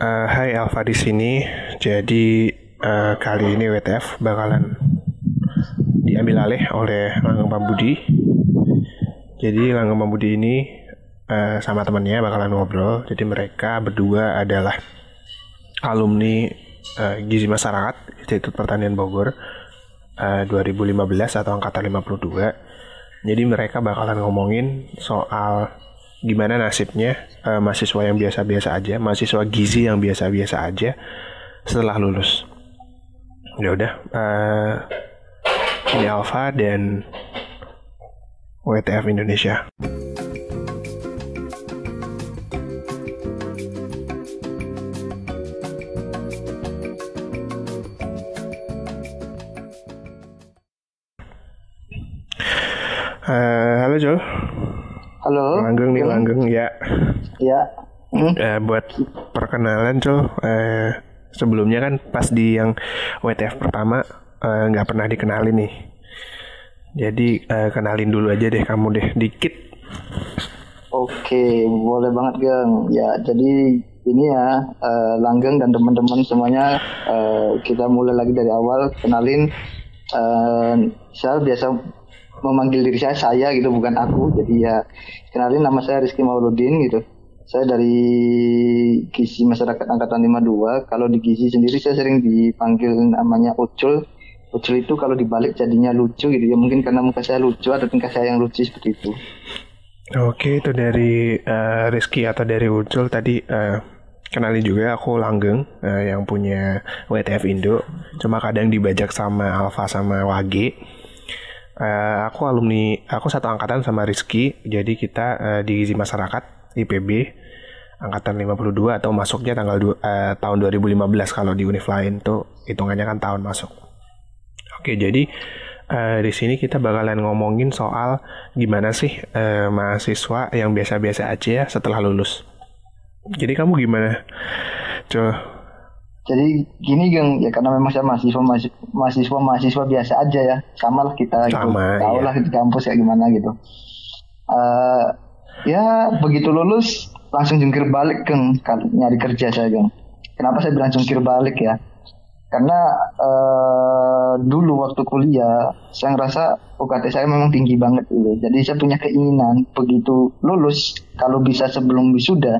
Uh, hai Alfa di sini. Jadi uh, kali ini WTF bakalan diambil alih oleh Langgeng Pambudi. Jadi Langgeng Pambudi ini uh, sama temannya bakalan ngobrol. Jadi mereka berdua adalah alumni uh, Gizi Masyarakat Institut Pertanian Bogor uh, 2015 atau angkatan 52. Jadi mereka bakalan ngomongin soal gimana nasibnya uh, mahasiswa yang biasa-biasa aja, mahasiswa gizi yang biasa-biasa aja setelah lulus. Ya udah, uh, ini Alfa dan WTF Indonesia. Hmm? Eh, buat perkenalan, Cul. Eh, sebelumnya kan pas di yang WTF pertama eh, nggak eh, pernah dikenalin nih. Jadi eh, kenalin dulu aja deh kamu deh, dikit. Oke, boleh banget, Gang. Ya, jadi ini ya, uh, Langgeng dan teman-teman semuanya uh, kita mulai lagi dari awal kenalin. Uh, saya biasa memanggil diri saya saya gitu bukan aku jadi ya kenalin nama saya Rizky Mauludin gitu saya dari Gizi Masyarakat Angkatan 52 kalau di Gizi sendiri saya sering dipanggil namanya Ucul Ucul itu kalau dibalik jadinya lucu gitu ya. Mungkin karena muka saya lucu atau tingkah saya yang lucu seperti itu. Oke itu dari uh, Rizky atau dari Ucul tadi uh, kenalin juga aku Langgeng uh, yang punya WTF Indo. Cuma kadang dibajak sama Alfa sama Wage Uh, aku alumni, aku satu angkatan sama Rizky, jadi kita uh, di Gizi Masyarakat IPB angkatan 52 atau masuknya tanggal du, uh, tahun 2015 kalau di univ lain tuh hitungannya kan tahun masuk. Oke, jadi uh, di sini kita bakalan ngomongin soal gimana sih uh, mahasiswa yang biasa-biasa aja ya setelah lulus. Jadi kamu gimana? Coba jadi gini geng ya karena memang saya mahasiswa mahasiswa mahasiswa biasa aja ya sama lah kita gitu. sama, gitu. tahu iya. lah di kampus kayak gimana gitu uh, ya begitu lulus langsung jungkir balik geng nyari kerja saya geng kenapa saya bilang jungkir balik ya karena uh, dulu waktu kuliah saya ngerasa UKT saya memang tinggi banget gitu jadi saya punya keinginan begitu lulus kalau bisa sebelum wisuda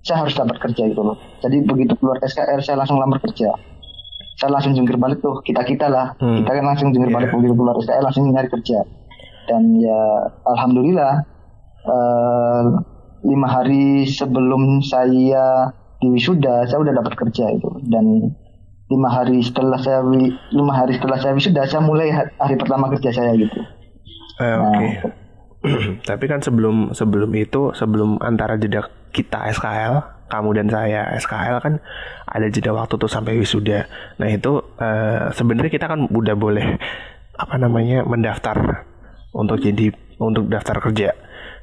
saya harus dapat kerja itu loh. Jadi begitu keluar SKR saya langsung lamar kerja. Saya langsung jungkir balik tuh kita kita lah. Hmm. Kita kan langsung jungkir yeah. balik begitu keluar SKR langsung nyari kerja. Dan ya alhamdulillah uh, lima hari sebelum saya di wisuda saya udah dapat kerja itu dan lima hari setelah saya lima hari setelah saya wisuda saya mulai hari pertama kerja saya gitu. Eh, nah, Oke. Okay. Tapi kan sebelum sebelum itu sebelum antara jeda kita SKL, kamu dan saya SKL kan ada jeda waktu tuh sampai wisuda. Nah itu uh, sebenarnya kita kan udah boleh apa namanya mendaftar untuk jadi untuk daftar kerja.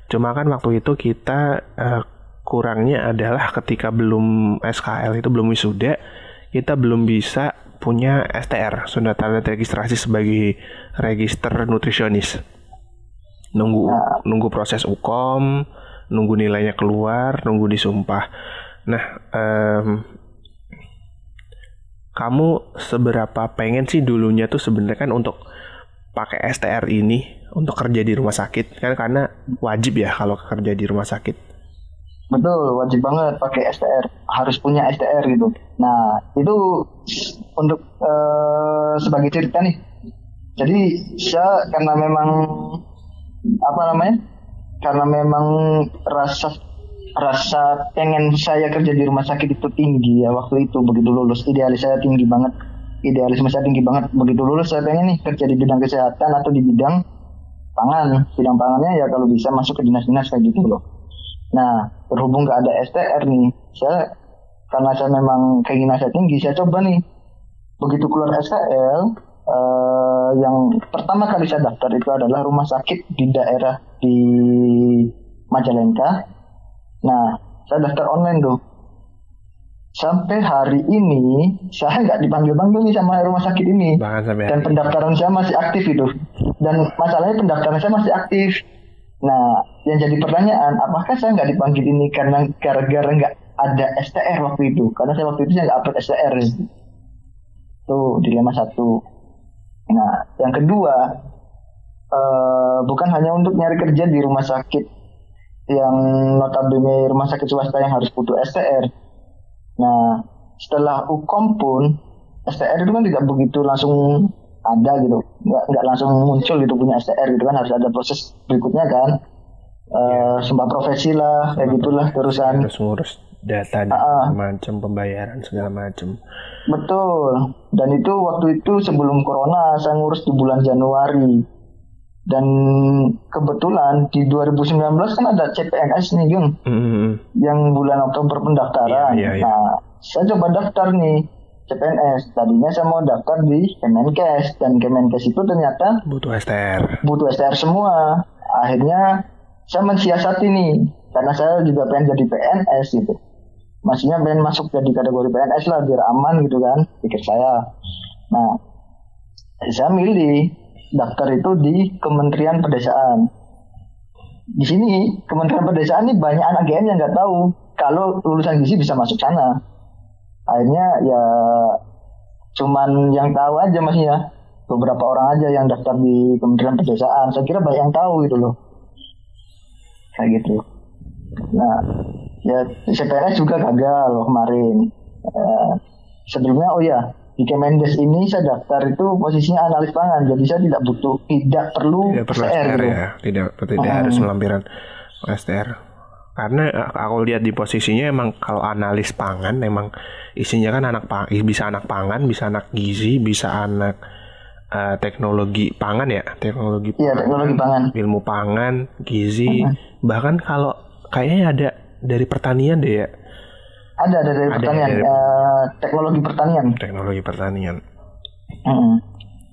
Cuma kan waktu itu kita uh, kurangnya adalah ketika belum SKL itu belum wisuda, kita belum bisa punya STR, sudah tanda registrasi sebagai register nutrisionis. Nunggu nah. nunggu proses UKOM, nunggu nilainya keluar, nunggu disumpah. Nah, um, kamu seberapa pengen sih dulunya tuh sebenarnya kan untuk pakai STR ini untuk kerja di rumah sakit kan karena wajib ya kalau kerja di rumah sakit. Betul, wajib banget pakai STR, harus punya STR gitu. Nah, itu untuk uh, sebagai cerita nih. Jadi saya karena memang apa namanya? karena memang rasa rasa pengen saya kerja di rumah sakit itu tinggi ya waktu itu begitu lulus idealis saya tinggi banget idealisme saya tinggi banget begitu lulus saya pengen nih kerja di bidang kesehatan atau di bidang pangan bidang pangannya ya kalau bisa masuk ke dinas-dinas kayak gitu loh nah berhubung nggak ada STR nih saya karena saya memang keinginan saya tinggi saya coba nih begitu keluar SKL uh, yang pertama kali saya daftar itu adalah rumah sakit di daerah di Majalengka. Nah, saya daftar online tuh. Sampai hari ini saya nggak dipanggil-panggil nih sama rumah sakit ini. Dan pendaftaran saya masih aktif itu. Dan masalahnya pendaftaran saya masih aktif. Nah, yang jadi pertanyaan, apakah saya nggak dipanggil ini karena gara-gara nggak ada STR waktu itu karena saya waktu itu saya nggak upload STR itu dilema satu nah yang kedua uh, bukan hanya untuk nyari kerja di rumah sakit yang notabene rumah sakit swasta yang harus butuh STR nah setelah UKOM pun STR itu kan tidak begitu langsung ada gitu. Nggak nggak langsung muncul gitu punya STR gitu kan harus ada proses berikutnya kan. Uh, sumpah profesi lah kayak gitulah terusan. Harus ngurus data dan uh, macam pembayaran segala macam. Betul. Dan itu waktu itu sebelum corona saya ngurus di bulan Januari dan kebetulan di 2019 kan ada CPNS nih Gung mm-hmm. yang bulan Oktober pendaftaran yeah, yeah, yeah. nah saya coba daftar nih CPNS. Tadinya saya mau daftar di Kemenkes dan Kemenkes itu ternyata butuh STR. Butuh STR semua. Akhirnya saya mensiasati nih karena saya juga pengen jadi PNS gitu. Maksudnya pengen masuk jadi kategori PNS lah biar aman gitu kan pikir saya. Nah, saya milih daftar itu di Kementerian Pedesaan. Di sini Kementerian Pedesaan ini banyak anak GM yang nggak tahu kalau lulusan gizi bisa masuk sana. Akhirnya ya cuman yang tahu aja masih ya. Beberapa orang aja yang daftar di Kementerian Pedesaan. Saya kira banyak yang tahu gitu loh. Kayak gitu. Nah ya CPNS juga gagal loh kemarin. Uh, sebelumnya oh ya di Kemendes ini saya daftar itu posisinya analis pangan jadi saya tidak butuh tidak perlu tidak perlu STR, STR gitu. ya? Tidak tidak hmm. harus melampiran STR karena eh, aku lihat di posisinya emang kalau analis pangan emang isinya kan anak pang bisa anak pangan bisa anak gizi bisa anak uh, teknologi pangan ya? Teknologi iya teknologi pangan. ilmu pangan gizi. Uh bahkan kalau kayaknya ada dari pertanian deh ya ada ada dari ada pertanian dari, uh, teknologi pertanian. Teknologi pertanian. Hmm.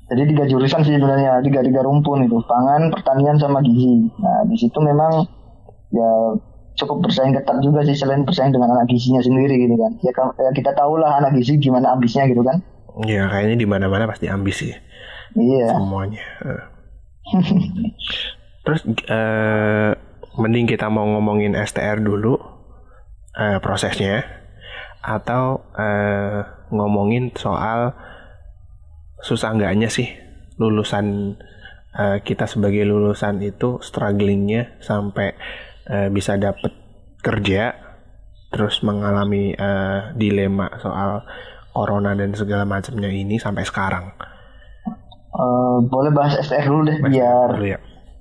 jadi tiga jurusan sih sebenarnya tiga tiga rumpun itu pangan pertanian sama gizi. Nah di situ memang ya cukup bersaing ketat juga sih selain bersaing dengan anak gizinya sendiri gitu kan. Ya, ya kita tahu lah anak gizi gimana ambisnya gitu kan. Iya kayaknya di mana mana pasti ambis sih. Iya. Semuanya eh. terus uh, mending kita mau ngomongin STR dulu uh, prosesnya atau uh, ngomongin soal susah enggaknya sih lulusan uh, kita sebagai lulusan itu strugglingnya sampai uh, bisa dapat kerja terus mengalami uh, dilema soal corona dan segala macamnya ini sampai sekarang. Uh, boleh bahas STR dulu deh bahas biar ya.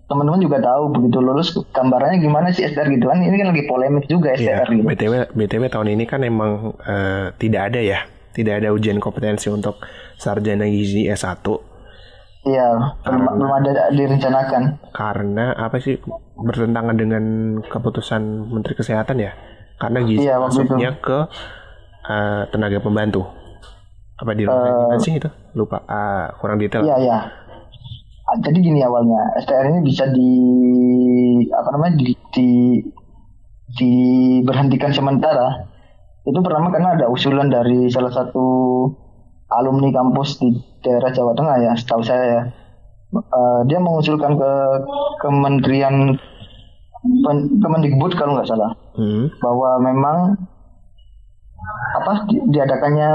Teman-teman juga tahu begitu lulus gambarannya gimana sih STR gitu kan ini kan lagi polemik juga STR ya, gitu. BTW BTW tahun ini kan emang uh, tidak ada ya tidak ada ujian kompetensi untuk sarjana gizi S1 Iya, belum ada direncanakan. Karena apa sih bertentangan dengan keputusan Menteri Kesehatan ya? Karena gizi iya, masuknya itu. ke uh, tenaga pembantu. Apa di uh, sih itu? Lupa, uh, kurang detail. Iya, iya. Jadi gini awalnya, STR ini bisa di apa namanya di, di diberhentikan sementara. Itu pertama karena ada usulan dari salah satu alumni kampus di daerah Jawa Tengah ya, setahu saya ya. Uh, dia mengusulkan ke Kementerian Kemendikbud kalau nggak salah hmm. bahwa memang apa di, diadakannya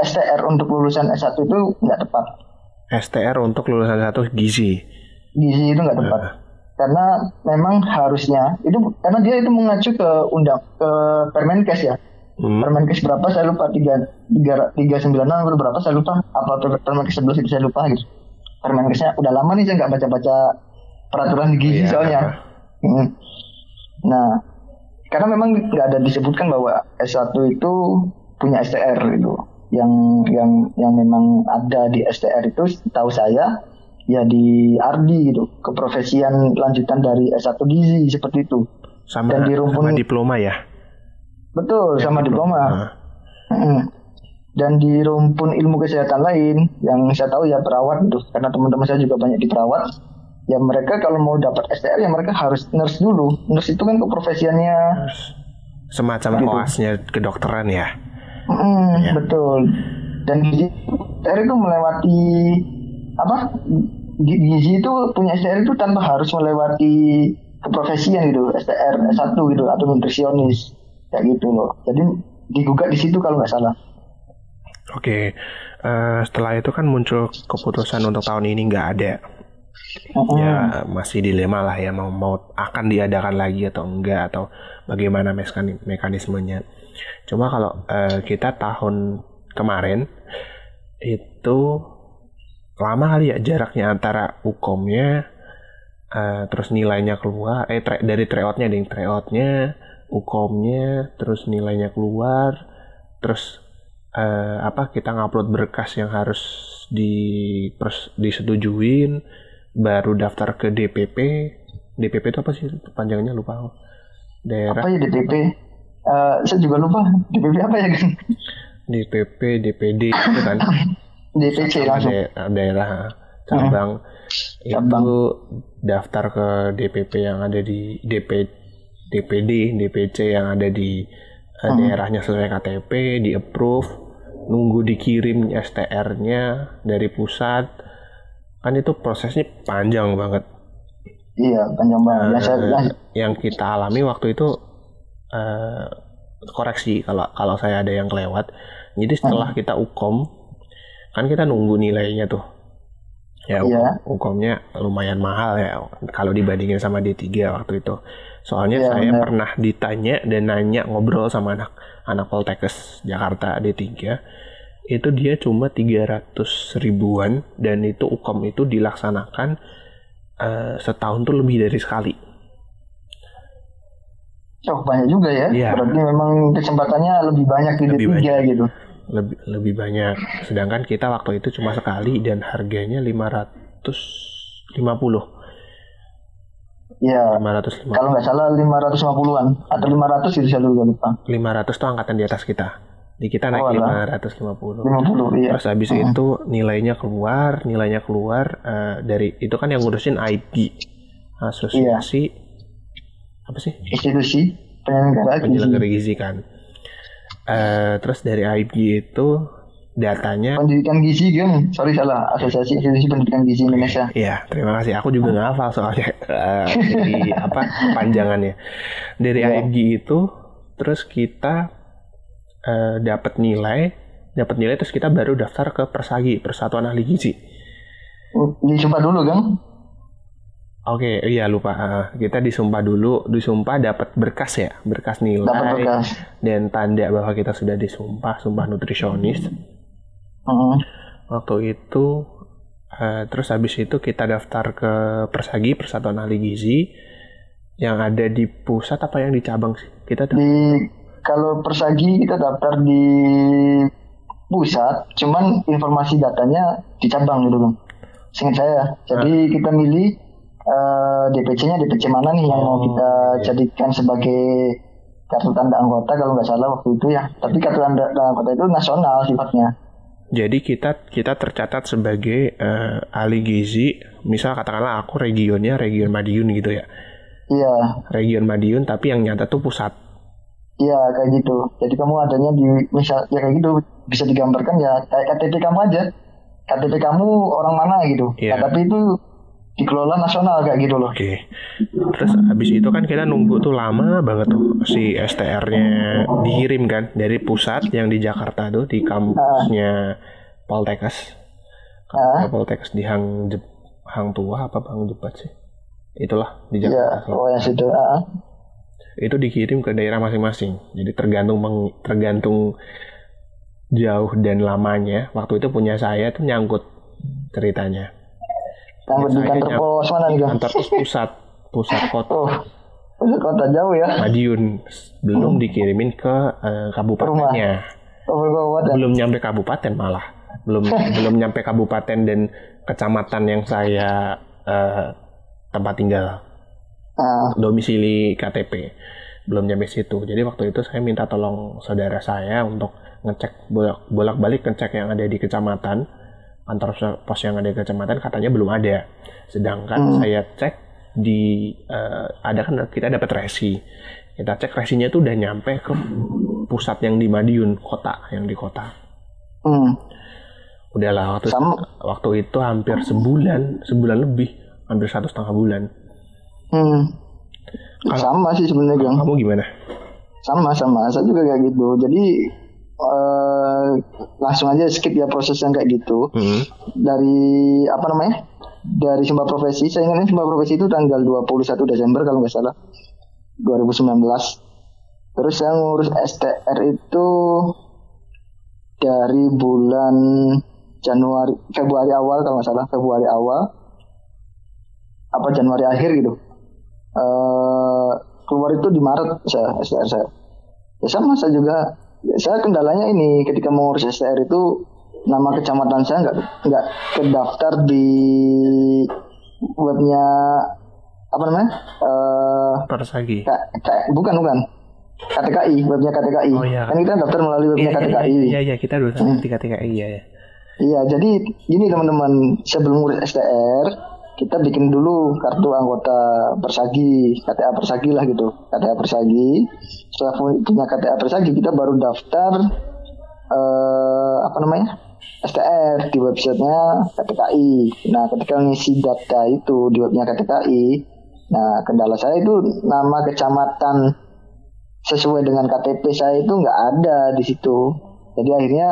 STR untuk lulusan S1 itu nggak tepat. STR untuk lulusan S1 gizi. Gizi itu nggak tepat. Uh. Karena memang harusnya itu karena dia itu mengacu ke undang ke Permenkes ya Hmm. Permenkes berapa saya lupa tiga tiga tiga sembilan enam berapa saya lupa apa Permenkes sebelas itu saya lupa gitu. Permenkesnya udah lama nih saya nggak baca baca peraturan gizi iya. soalnya. Hmm. Nah karena memang nggak ada disebutkan bahwa S1 itu punya STR gitu. Yang yang yang memang ada di STR itu tahu saya ya di Ardi gitu keprofesian lanjutan dari S1 gizi seperti itu. Sama, Dan di rumpun, sama diploma ya Betul, ya, sama diploma. Nah. Hmm. Dan di rumpun ilmu kesehatan lain yang saya tahu ya perawat itu, karena teman-teman saya juga banyak di perawat. Ya mereka kalau mau dapat STR ya mereka harus nurse dulu. Nurse itu kan keprofesiannya semacam gitu. koasnya kedokteran ya. Hmm, ya. Betul. Dan gizi STR itu melewati apa? Gizi itu punya STR itu tanpa harus melewati keprofesian gitu, STR S1 gitu atau nutrisionis kayak gitu loh jadi digugat di situ kalau nggak salah Oke, eh, setelah itu kan muncul keputusan untuk tahun ini nggak ada. Mm-mm. Ya masih dilema lah ya mau mau akan diadakan lagi atau enggak atau bagaimana mekani- mekanismenya. Cuma kalau eh, kita tahun kemarin itu lama kali ya jaraknya antara ukomnya eh, terus nilainya keluar eh tra- dari tryoutnya ding tryoutnya ukomnya terus nilainya keluar terus eh, apa kita ngupload berkas yang harus di pers- disetujuin baru daftar ke DPP DPP itu apa sih? Panjangnya lupa daerah apa ya DPP Eh, saya juga lupa. DPP apa ya kan? DPP DPD itu kan. DPC langsung. daerah, daerah cabang. Cabang. itu daftar ke DPP yang ada di DP DPD DPC yang ada di eh, daerahnya sesuai KTP di approve nunggu dikirim STR-nya dari pusat. Kan itu prosesnya panjang banget. Iya panjang banget. Eh, yang kita alami waktu itu eh, koreksi kalau kalau saya ada yang kelewat. Jadi setelah kita ukom kan kita nunggu nilainya tuh. Ya Iya. ukom- ukomnya lumayan mahal ya kalau dibandingin sama D3 waktu itu. Soalnya Iya, saya benar. pernah ditanya dan nanya ngobrol sama anak anak Poltekkes Jakarta D3 itu dia cuma 300 ribuan dan itu ukom itu dilaksanakan eh, setahun tuh lebih dari sekali. Oh banyak juga ya. Iya. berarti memang kesempatannya lebih banyak di Lebih D3 gitu. Lebih lebih banyak. Sedangkan kita waktu itu cuma sekali dan harganya 550 Iya. 550 kalau nggak salah 550-an atau 500 itu saya juga lupa. 500 tuh angkatan di atas kita. Di kita naik Oh, alah. 550 50 iya. Terus habis itu nilainya keluar nilainya keluar eh, dari itu kan yang ngurusin IP asosiasi apa sih? Institusi penyelenggara gizi penyelenggara gizi kan. Eh, terus dari IP itu datanya pendidikan gizi kan sorry salah. Asosiasi institusi pendidikan gizi Indonesia. Iya, terima kasih. Aku juga nggak hafal soalnya. Eh, jadi apa panjangannya. Dari. AIG itu, terus kita eh, dapat nilai, dapat nilai terus kita baru daftar ke Persagi, Persatuan Ahli Gizi. disumpah dulu kan Oke, iya lupa. Kita disumpah dulu, disumpah dapat berkas ya, berkas nilai dapat bekas dan tanda bahwa kita sudah disumpah, sumpah nutrisionis. Heeh. Waktu itu eh, terus habis itu kita daftar ke Persagi Persatuan Ahli Gizi yang ada di pusat apa yang di cabang sih? Kita daftar- di kalau persagi kita daftar di pusat cuman informasi datanya di cabang gitu kan seingat saya jadi kita milih eh, DPC-nya DPC mana nih yang mau kita jadikan sebagai kartu tanda anggota kalau nggak salah waktu itu ya. Tapi kartu tanda, tanda anggota itu nasional sifatnya. Jadi kita kita tercatat sebagai eh, ahli gizi, misal katakanlah aku regionnya region Madiun gitu ya. iya. Region Madiun tapi yang nyata tuh pusat. iya kayak gitu. Jadi kamu adanya di misal ya kayak gitu. Bisa digambarkan ya kayak KTP kamu aja. KTP kamu orang mana gitu. Iya. Nah, tapi itu dikelola nasional kayak gitu loh Oke. Terus habis itu kan kita nunggu tuh lama banget tuh si STR-nya dikirim kan dari pusat yang di Jakarta tuh di kampusnya Poltekkes. Ah. Poltekkes di Hang Jep, Hang Tua apa Hang Jepat sih? Itulah di Iya, Jakarta. oh yang situ. ah. Itu dikirim ke daerah masing-masing. Jadi tergantung meng- tergantung jauh dan lamanya. Waktu itu punya saya tuh nyangkut ceritanya. Yang di kantor pos mana nih? Kantor pos pusat, pusat kota Oh, pusat kota jauh ya. Madiun belum dikirimin ke eh, kabupatennya. Oh, kabupaten. Belum nyampe kabupaten malah. Belum belum nyampe kabupaten dan kecamatan yang saya eh, tempat tinggal. Ah, domisili KTP belum nyampe situ jadi waktu itu saya minta tolong saudara saya untuk ngecek bolak bolak balik ngecek yang ada di kecamatan kantor pos yang ada di kecamatan katanya belum ada sedangkan saya cek di eh, ada kan kita dapat resi kita cek resinya tuh udah nyampe ke pusat yang di Madiun kota yang di kota hmm. udahlah waktu Sama. waktu itu hampir sebulan sebulan lebih hampir satu setengah bulan Hmm. Sama sih sebenarnya, Kang. kamu gimana sama sama saya juga kayak gitu jadi uh, langsung aja skip ya proses yang kayak gitu. Hmm. dari apa namanya? Dari sumpah profesi. Saya ingatnya sumpah profesi itu tanggal 21 Desember kalau nggak salah. 2019 terus saya ngurus STR itu dari bulan Januari Februari awal kalau nggak salah. Februari awal. Apa Januari akhir gitu. Uh, keluar itu di Maret saya STR saya. Ya sama saya juga ya, saya kendalanya ini ketika mengurus STR itu nama kecamatan saya nggak nggak terdaftar di webnya apa namanya? Uh, Persagi. Bukan bukan. KTKI webnya KTKI oh, iya. kan kita daftar melalui webnya iya, KTKI iya iya, iya kita dulu hmm. di KTKI iya ya iya jadi gini teman-teman. Sebelum ngurus STR kita bikin dulu kartu anggota Persagi KTA Persagi lah gitu. KTA Persagi. Setelah punya KTA Persagi kita baru daftar eh, apa namanya STR di websitenya KTKI nah ketika ngisi data itu di webnya KTKI nah kendala saya itu nama kecamatan sesuai dengan KTP saya itu nggak ada di situ. Jadi akhirnya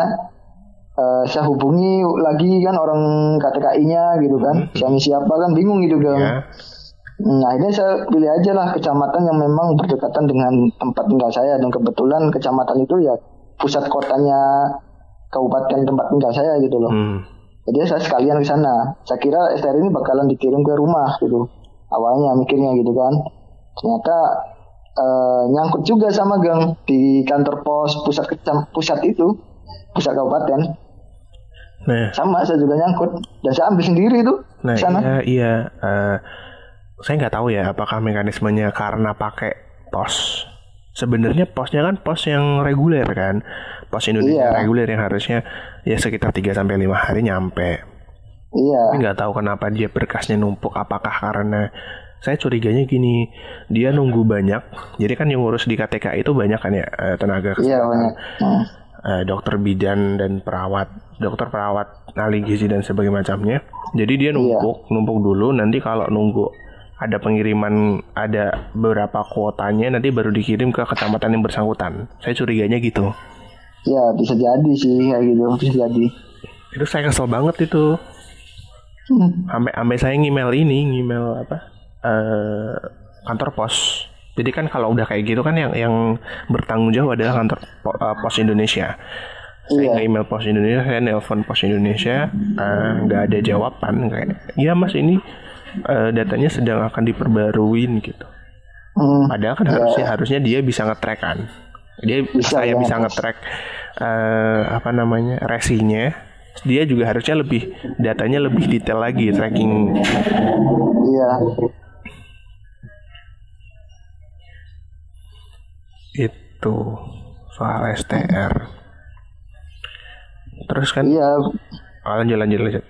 uh, saya hubungi lagi kan orang KTKI-nya gitu kan. Hmm. Saya siapa kan bingung gitu kan. Yeah. Nah akhirnya saya pilih aja lah kecamatan yang memang berdekatan dengan tempat tinggal saya dan kebetulan kecamatan itu ya pusat kotanya kabupaten tempat tinggal saya gitu loh. Hmm. Jadi saya sekalian ke sana. Saya kira STR ini bakalan dikirim ke rumah gitu. Awalnya mikirnya gitu kan. Ternyata uh, nyangkut juga sama gang di kantor pos pusat kecam pusat itu pusat kabupaten nah. sama saya juga nyangkut dan saya ambil sendiri itu nah sana. iya iya uh, saya nggak tahu ya apakah mekanismenya karena pakai pos sebenarnya posnya kan pos yang reguler kan pos Indonesia iya. reguler yang harusnya ya sekitar 3 sampai lima hari nyampe Iya. Tapi nggak tahu kenapa dia berkasnya numpuk. Apakah karena saya curiganya gini dia nunggu banyak jadi kan yang ngurus di KTK itu banyak kan ya eh, tenaga kesehatan iya, banyak. Hmm. Uh, dokter bidan dan perawat dokter perawat ahli gizi dan sebagainya macamnya jadi dia numpuk iya. numpuk dulu nanti kalau nunggu ada pengiriman ada beberapa kuotanya nanti baru dikirim ke kecamatan yang bersangkutan saya curiganya gitu ya bisa jadi sih kayak gitu bisa jadi itu saya kesel banget itu hmm. sampai sampai saya ngemail ini ngemail apa uh, kantor pos. Jadi kan kalau udah kayak gitu kan yang yang bertanggung jawab adalah kantor uh, pos Indonesia. Saya iya. email pos Indonesia, saya nelpon pos Indonesia, eh, nggak uh, ada jawaban kayak, ya mas ini uh, datanya sedang akan diperbaruin gitu. Hmm. Padahal kan yeah. harusnya harusnya dia bisa ngetrack kan. Dia bisa, saya ya, bisa ngetrack uh, apa namanya resinya. Dia juga harusnya lebih datanya lebih detail lagi tracking. Iya. Itu soal STR terus kan iya. Oh, lanjut lanjut lanjut.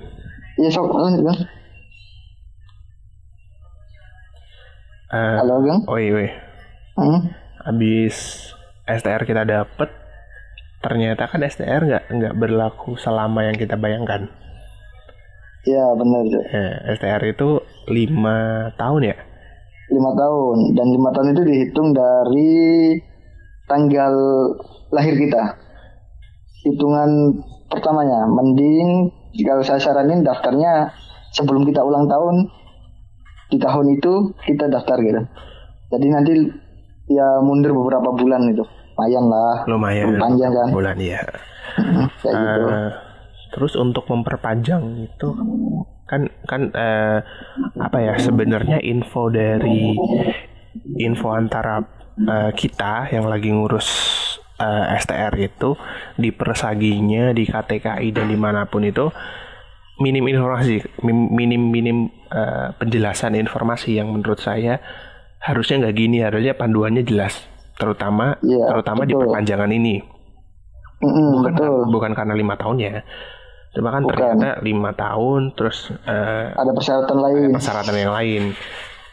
Iya sok lanjut kan uh, halo gang oh iya hmm? abis STR kita dapet ternyata kan STR nggak nggak berlaku selama yang kita bayangkan. Iya benar. Ya, STR itu lima tahun ya? Lima tahun. Dan lima tahun itu dihitung dari tanggal lahir kita. Hitungan pertamanya, mending kalau saya saranin daftarnya sebelum kita ulang tahun di tahun itu kita daftar gitu. Jadi nanti ya mundur beberapa bulan itu, lumayan lah. Lumayan. Panjang kan. Bulan ya. kayak uh, gitu. Terus untuk memperpanjang itu kan kan uh, apa ya sebenarnya info dari info antara uh, kita yang lagi ngurus uh, eh, STR itu di persaginya di KTKI dan di mana pun itu minim informasi minim minim uh, penjelasan informasi yang menurut saya harusnya nggak gini harusnya panduannya jelas terutama ya, terutama betul. di perpanjangan ini mm, bukan betul. bukan karena lima tahun ya Cuma kan bukan. ternyata lima tahun terus uh, ada persyaratan lain. Ada persyaratan yang lain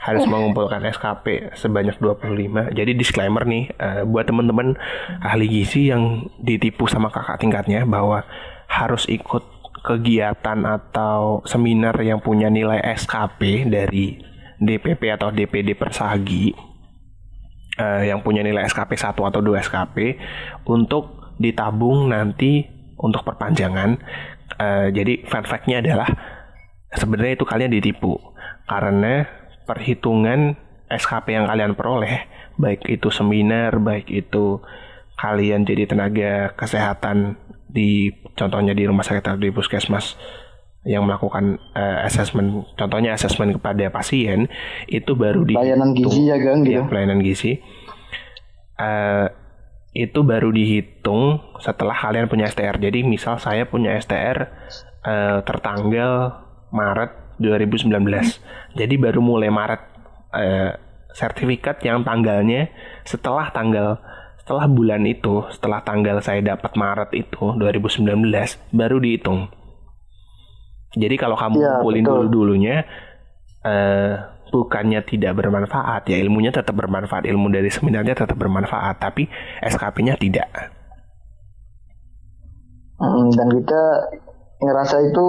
harus mengumpulkan SKP sebanyak 25. Jadi disclaimer nih uh, buat teman-teman ahli gizi yang ditipu sama kakak tingkatnya bahwa harus ikut kegiatan atau seminar yang punya nilai SKP dari DPP atau DPD Persagi. uh, yang punya nilai SKP 1 atau 2 SKP untuk ditabung nanti untuk perpanjangan. Uh, jadi fun fact-nya adalah sebenarnya itu kalian ditipu karena perhitungan SKP yang kalian peroleh baik itu seminar, baik itu kalian jadi tenaga kesehatan di contohnya di rumah sakit atau di puskesmas yang melakukan uh, assessment contohnya assessment kepada pasien itu baru di pelayanan gizi ya gang gitu. ya, pelayanan gizi. Uh, itu baru dihitung setelah kalian punya STR jadi misal saya punya STR uh, eh, tertanggal Maret 2019 jadi baru mulai Maret uh, sertifikat yang tanggalnya setelah tanggal setelah bulan itu, setelah tanggal saya dapat Maret itu 2019 baru dihitung. Jadi kalau kamu ya, kumpulin dulu-dulunya uh, bukannya tidak bermanfaat, ya ilmunya tetap bermanfaat, ilmu dari seminarnya tetap bermanfaat, tapi SKP-nya tidak. Hmm, dan kita ngerasa itu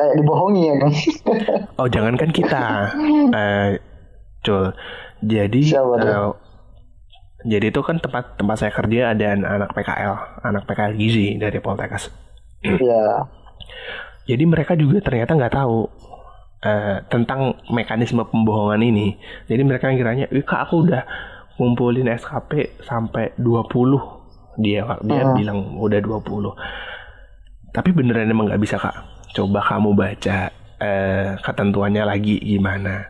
kayak dibohongi ya kan? oh jangankan kita, uh, Cul. Jadi uh, jadi itu kan tempat tempat saya kerja ada anak PKL, anak PKL gizi dari Poltekkes. Iya. Jadi mereka juga ternyata nggak tahu uh, tentang mekanisme pembohongan ini. Jadi mereka kiranya, "Ih, Kak, aku udah ngumpulin SKP sampai 20." Dia dia uh -huh. bilang udah 20. Tapi beneran emang nggak bisa, Kak. Coba kamu baca uh, ketentuannya lagi gimana.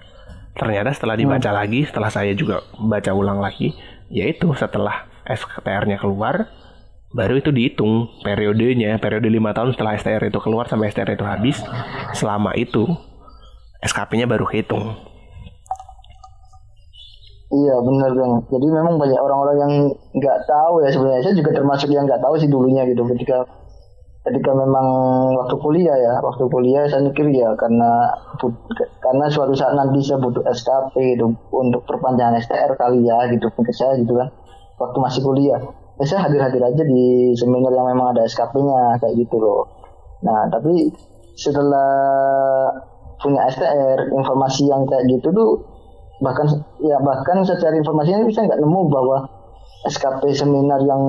Ternyata setelah dibaca -huh. lagi, setelah saya juga baca ulang lagi, yaitu setelah STR-nya keluar baru itu dihitung periodenya periode lima tahun setelah STR itu keluar sampai STR itu habis selama itu SKP-nya baru hitung Iya benar bang. Jadi memang banyak orang-orang yang nggak tahu ya sebenarnya. Saya juga termasuk yang nggak tahu sih dulunya gitu. Ketika ketika memang waktu kuliah ya, waktu kuliah saya mikir ya karena karena suatu saat nanti saya butuh SKP gitu untuk perpanjangan STR kali ya gitu mungkin saya gitu kan waktu masih kuliah. Ya saya hadir-hadir aja di seminar yang memang ada SKP-nya kayak gitu loh. Nah tapi setelah punya STR informasi yang kayak gitu tuh bahkan ya bahkan secara informasinya bisa nggak nemu bahwa SKP seminar yang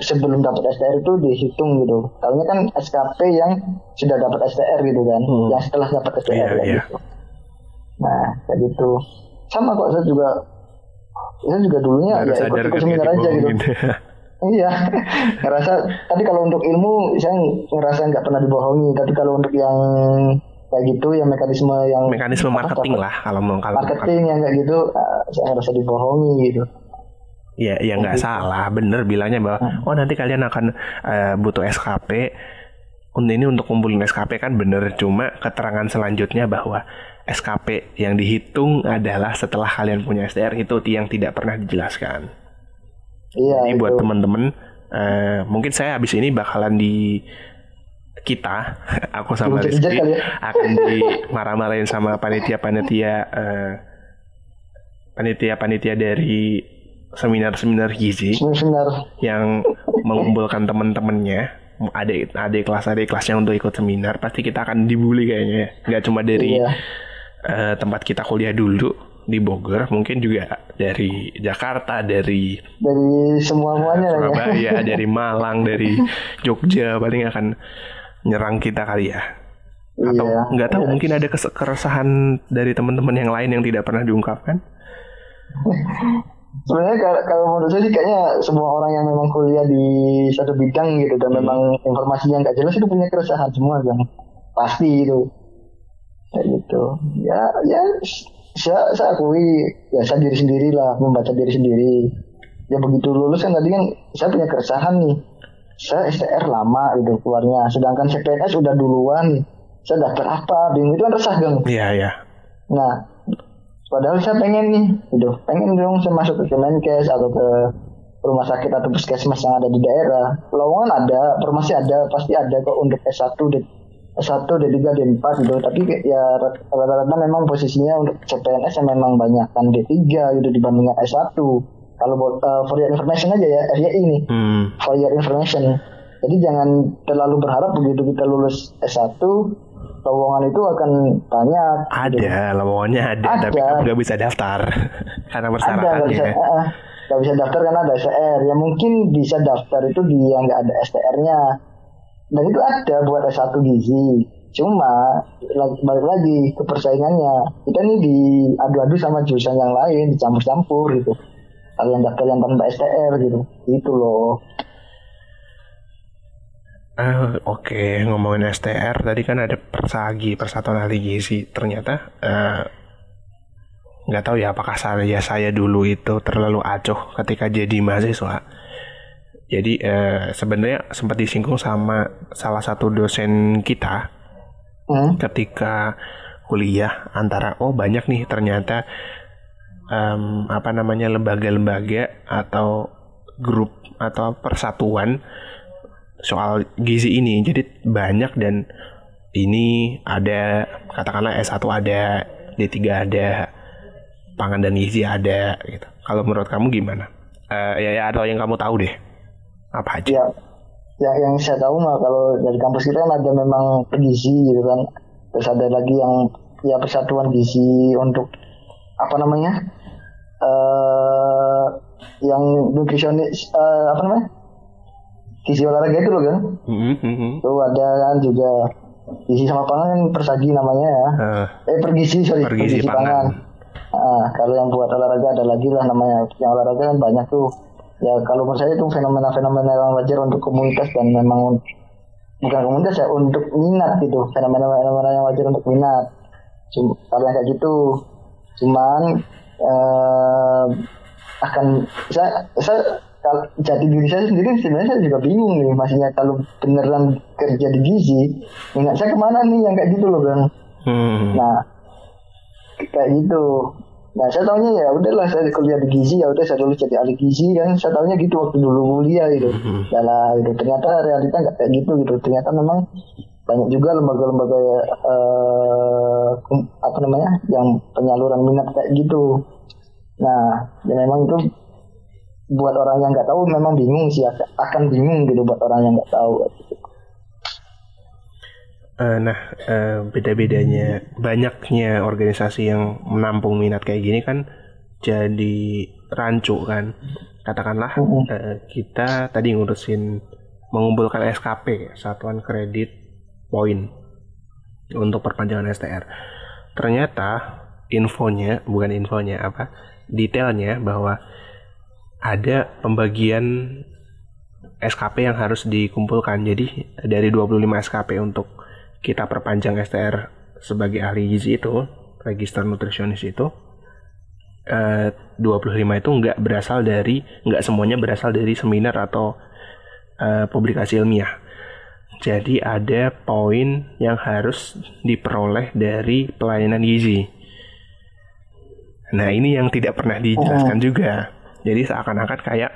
sebelum dapat STR itu dihitung gitu. Kalau kan SKP yang sudah dapat STR gitu kan, hmm. yang setelah dapat STR yeah, yeah. gitu. Nah, kayak gitu. Sama kok saya juga saya juga dulunya Baru ya ikut, ikut seminar aja gitu. gitu. iya, ngerasa tapi kalau untuk ilmu saya ngerasa nggak pernah dibohongi. Tapi kalau untuk yang kayak gitu yang mekanisme yang mekanisme marketing apa, lah kalau mau kalau marketing yang kayak gitu uh, saya ngerasa dibohongi gitu Ya, ya nggak gitu. salah, bener bilangnya bahwa hmm. oh nanti kalian akan uh, butuh SKP. Ini untuk kumpulin SKP kan bener, cuma keterangan selanjutnya bahwa SKP yang dihitung adalah setelah kalian punya SDR itu yang tidak pernah dijelaskan. Iya. Itu. buat teman-teman, uh, mungkin saya habis ini bakalan di kita, aku sama Rizky ya. akan dimarah-marahin sama panitia-panitia uh, panitia-panitia dari seminar-seminar gizi seminar yang mengumpulkan teman-temannya ada ada kelas ada kelasnya untuk ikut seminar pasti kita akan dibully kayaknya ya. nggak cuma dari iya. uh, tempat kita kuliah dulu di Bogor mungkin juga dari Jakarta dari dari semua muanya uh, Surabaya ya. dari Malang dari Jogja paling akan nyerang kita kali ya atau iya, nggak tahu iya. mungkin ada keresahan dari teman-teman yang lain yang tidak pernah diungkapkan sebenarnya kalau menurut saya sih kayaknya semua orang yang memang kuliah di satu bidang gitu dan hmm. memang informasinya nggak jelas itu punya keresahan semua kan. Pasti itu kayak gitu. Ya ya saya saya akui ya saya diri sendiri lah membaca diri sendiri. Ya begitu lulus kan tadi kan saya punya keresahan nih. Saya STR lama gitu keluarnya sedangkan CPNS udah duluan. Saya daftar apa bingung. Itu kan resah kan iya iya. Nah Padahal saya pengen nih, gitu. Pengen dong saya masuk ke Kemenkes atau ke rumah sakit atau puskesmas yang ada di daerah. Lowongan ada, formasi ada, pasti ada kok untuk S1, D, S1, D3, D4 gitu. Tapi ya rata-rata memang posisinya untuk CPNS yang memang banyak kan D3 gitu dibandingkan S1. Kalau uh, for your information aja ya, RYI ini. Hmm. For your information. Jadi jangan terlalu berharap begitu kita lulus S1 lowongan itu akan banyak. Ada, lowongannya ada, Ada. tapi kamu nggak bisa daftar karena Ada persyaratannya. bisa, eh, nggak bisa daftar karena ada STR. Ya mungkin bisa daftar itu dia nggak ada STR-nya. Dan itu ada buat S1 gizi. Cuma lagi- balik lagi ke persaingannya. Kita nih diadu-adu sama jurusan yang lain, dicampur-campur gitu. Kalau yang daftar yang tanpa STR gitu. Itu loh. Ah, Oke, ngomongin STR tadi kan ada Persagi, Persatuan Ahli Gizi. Ternyata eh, nggak tahu ya apakah saya saya dulu itu terlalu acuh ketika jadi mahasiswa. Jadi eh, sebenarnya sempat disinggung sama salah satu dosen kita Hmm? ketika kuliah antara oh banyak nih ternyata em, apa namanya lembaga-lembaga atau grup atau persatuan soal gizi ini jadi banyak dan ini ada katakanlah S1 ada D3 ada pangan dan gizi ada gitu kalau menurut kamu gimana Eh, ya, ya atau yang kamu tahu deh apa aja Ya, ya yang saya tahu mah kalau dari kampus kita kan ada memang gizi gitu kan. Terus ada lagi yang ya persatuan gizi untuk apa namanya? eh yang nutrisionis eh, apa namanya? Gizi olahraga itu loh kan. Mhm, mhm. Itu ada kan juga gizi sama pangan kan persagi namanya ya. Eh, Eh pergizi sorry Pergizi pangan. Ah, kalau yang buat olahraga ada lagi lah namanya. Yang olahraga kan banyak tuh. Ya kalau menurut saya itu fenomena-fenomena yang wajar untuk komunitas dan memang bukan komunitas ya untuk minat gitu. Fenomena-fenomena yang wajar untuk minat. Cuma, kalau yang kayak gitu. Cuman eh, akan saya saya kalau jati diri saya sendiri sebenarnya saya juga bingung nih maksudnya kalau beneran kerja di gizi minat saya ke mana nih yang kayak gitu loh bang hmm. Nah, kayak gitu. Nah, saya tahunya ya udahlah saya kuliah di gizi ya udah saya dulu jadi ahli gizi kan. Saya tahunya gitu waktu dulu kuliah gitu. Mhm. Ya lah, gitu. Ternyata realita nggak kayak gitu gitu. Ternyata memang banyak juga lembaga-lembaga eh, apa namanya yang penyaluran minat kayak gitu. Nah, ya memang itu buat orang yang nggak tahu memang bingung sih akan- bingung gitu buat orang yang nggak tahu. Eh, nah, eh, beda-bedanya banyaknya organisasi yang menampung minat kayak gini kan jadi rancu kan. Katakanlah Mhm. eh, kita tadi ngurusin mengumpulkan SKP, Satuan Kredit Poin untuk perpanjangan STR. Ternyata infonya, bukan infonya apa, detailnya bahwa ada pembagian SKP yang harus dikumpulkan. Jadi dari 25 SKP untuk kita perpanjang STR sebagai ahli gizi itu, register nutrisionis itu, eh, 25 itu nggak berasal dari, nggak semuanya berasal dari seminar atau eh, publikasi ilmiah. Jadi ada poin yang harus diperoleh dari pelayanan gizi. Nah ini yang tidak pernah dijelaskan juga. Jadi seakan-akan kayak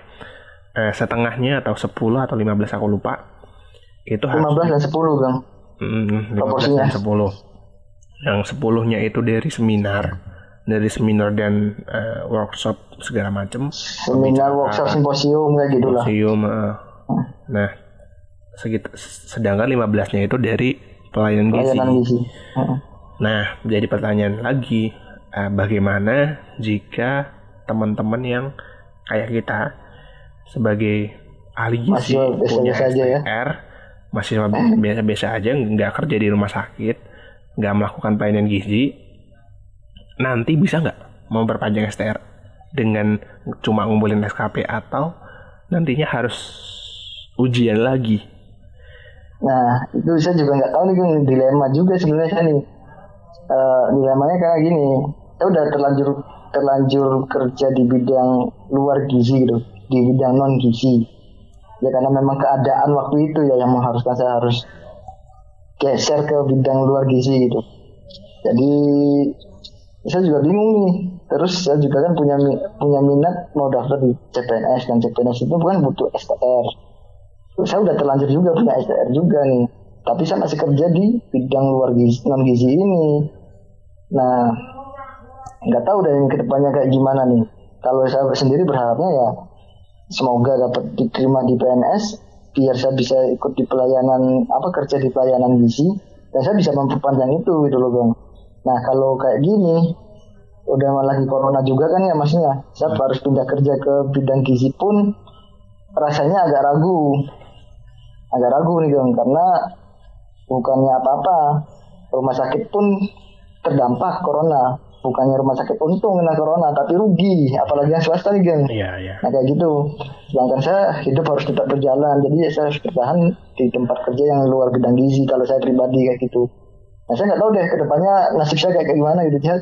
eh, setengahnya atau 10 atau 15 aku lupa itu harus 15 dan 10 bang. Mm, 15 Proporsinya. dan 10. Yang 10-nya itu dari seminar, dari seminar dan eh, workshop segala macam. Seminar, workshop, simposium kayak gitu lah. Museum. eh. Nah, segit- sedangkan 15-nya itu dari pelayanan gizi. Pelayanan gizi. Heeh. Nah, jadi pertanyaan lagi, eh, bagaimana jika teman-teman yang kayak kita sebagai ahli gizi punya ya. STR, mahasiswa bi- biasa-biasa aja, nggak kerja di rumah sakit, nggak melakukan pelayanan gizi, nanti bisa nggak memperpanjang STR dengan cuma ngumpulin SKP atau nantinya harus ujian lagi? Nah, itu saya juga nggak tahu nih dilema juga sebenarnya nih. Eh, dilemanya karena gini, saya udah terlanjur terlanjur kerja di bidang luar gizi gitu, di bidang non gizi. Ya karena memang keadaan waktu itu ya yang mengharuskan saya harus geser ke bidang luar gizi gitu. Jadi saya juga bingung nih. Terus saya juga kan punya punya minat mau daftar di CPNS dan CPNS itu bukan butuh STR saya udah terlanjur juga punya STR juga nih tapi saya masih kerja di bidang luar gizi non gizi ini nah nggak tahu dari ke depannya kayak gimana nih. Kalau saya sendiri berharapnya ya semoga dapat diterima di PNS biar saya bisa ikut di pelayanan apa kerja di pelayanan gizi dan saya bisa memperpanjang itu gitu loh bang. Nah kalau kayak gini udah lagi corona juga kan ya maksudnya saya hmm. harus pindah kerja ke bidang gizi pun rasanya agak ragu. Agak ragu nih bang karena bukannya apa-apa. Rumah sakit pun terdampak corona bukannya rumah sakit untung kena corona tapi rugi apalagi yang swasta nih geng. Iya iya. Nah kayak gitu. Sedangkan saya hidup harus tetap berjalan jadi ya saya harus bertahan di tempat kerja yang luar bidang gizi kalau saya pribadi kayak gitu. Nah saya nggak tahu deh ke depannya nasib saya kayak gimana gitu. Ya